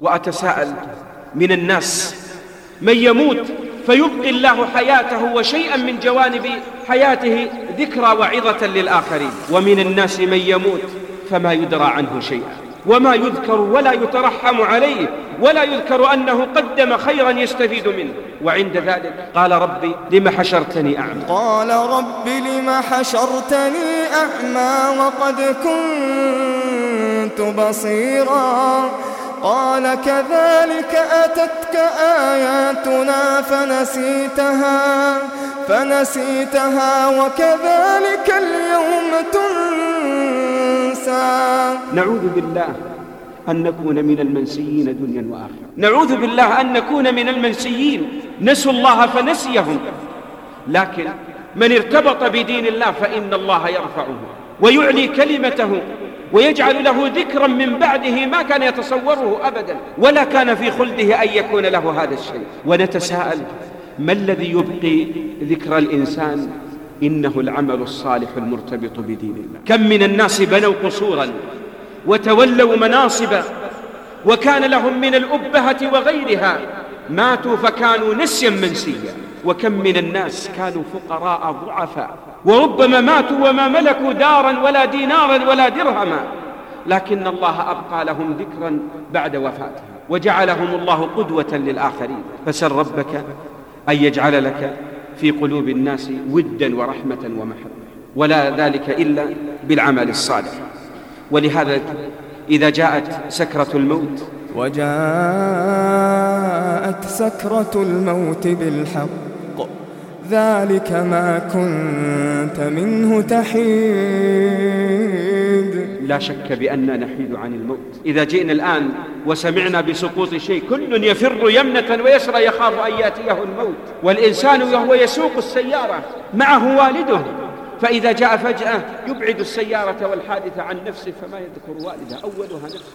وأتساءل من الناس من يموت فيبقي الله حياته وشيئا من جوانب حياته ذكرى وعظة للآخرين. ومن الناس من يموت فما يدرى عنه شيئا. وما يذكر ولا يترحم عليه ولا يذكر أنه قدم خيرا يستفيد منه. وعند ذلك قال ربي لم حشرتني أعمى؟ قال رب لم حشرتني أعمى وقد كنت بصيرا. قال كذلك أتتك آياتنا فنسيتها فنسيتها وكذلك اليوم تنسى. نعوذ بالله أن نكون من المنسيين دنيا وآخرة. نعوذ بالله أن نكون من المنسيين. نسوا الله فنسيهم. لكن من ارتبط بدين الله فإن الله يرفعه ويعلي كلمته. ويجعل له ذكرا من بعده ما كان يتصوره أبدا ولا كان في خلده أن يكون له هذا الشيء. ونتساءل ما الذي يبقي ذكر الإنسان إنه العمل الصالح المرتبط بدين الله؟ كم من الناس بنوا قصورا وتولوا مناصبا وكان لهم من الأبهة وغيرها ماتوا فكانوا نسيا منسيا. وكم من الناس كانوا فقراء ضعفاء وربما ماتوا وما ملكوا دارا ولا دينارا ولا درهما. لكن الله أبقى لهم ذكرا بعد وفاتهم وجعلهم الله قدوة للآخرين. فسل ربك أن يجعل لك في قلوب الناس ودا ورحمة ومحبة ولا ذلك إلا بالعمل الصالح. ولهذا إذا جاءت سكرة الموت وجاءت سكرة الموت بالحق. ذلك ما كنت منه تحيد. لا شك بأننا نحيد عن الموت. إذا جئنا الآن وسمعنا بسقوط شيء كل يفر يمنة ويسرى يخاف أن يأتيه الموت. والإنسان وهو يسوق السيارة معه والده. فإذا جاء فجأة يبعد السيارة والحادثة عن نفسه فما يذكر والده أولها نفسه.